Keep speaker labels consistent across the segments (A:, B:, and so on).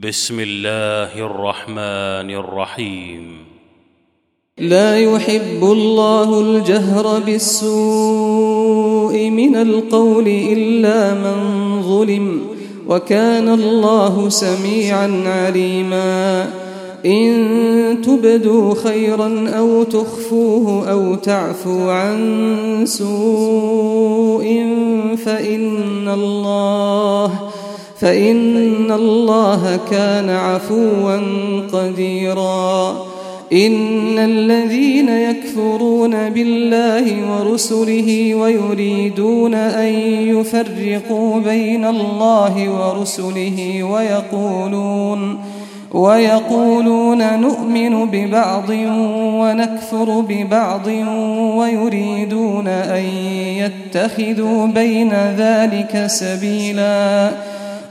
A: بسم الله الرحمن الرحيم.
B: لا يحب الله الجهر بالسوء من القول إلا من ظلم وكان الله سميعا عليما. إن تبدوا خيرا أو تخفوه أو تعفو عن سوء فإن الله فإن الله كان عفوا قديرا. إن الذين يكفرون بالله ورسله ويريدون أن يفرقوا بين الله ورسله ويقولون ويقولون نؤمن ببعض ونكفر ببعض ويريدون أن يتخذوا بين ذلك سبيلاً.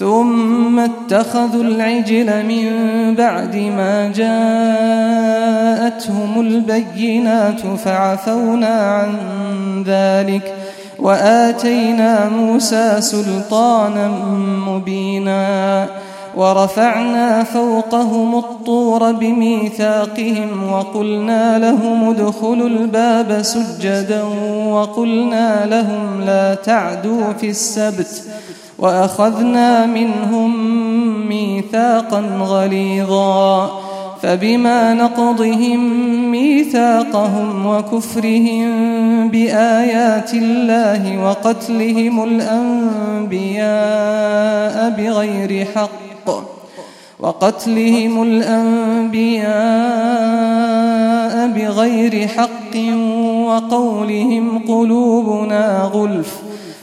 B: ثم اتخذوا العجل من بعد ما جاءتهم البينات فعفونا عن ذلك وآتينا موسى سلطانا مبينا ورفعنا فوقهم الطور بميثاقهم وقلنا لهم ادخلوا الباب سجدا وقلنا لهم لا تعدوا في السبت وأخذنا منهم ميثاقا غليظا فبما نقضهم ميثاقهم وكفرهم بآيات الله وقتلهم الأنبياء بغير حق وقتلهم الأنبياء بغير حق وقولهم قلوبنا غلف.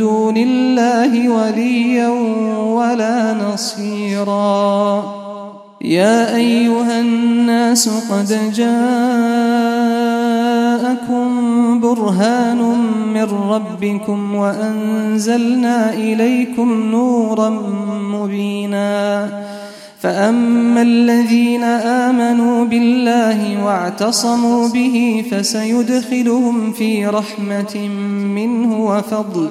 B: دون الله وليا ولا نصيرا. يا أيها الناس قد جاءكم برهان من ربكم وأنزلنا إليكم نورا مبينا. فأما الذين آمنوا بالله واعتصموا به فسيدخلهم في رحمة منه وفضل.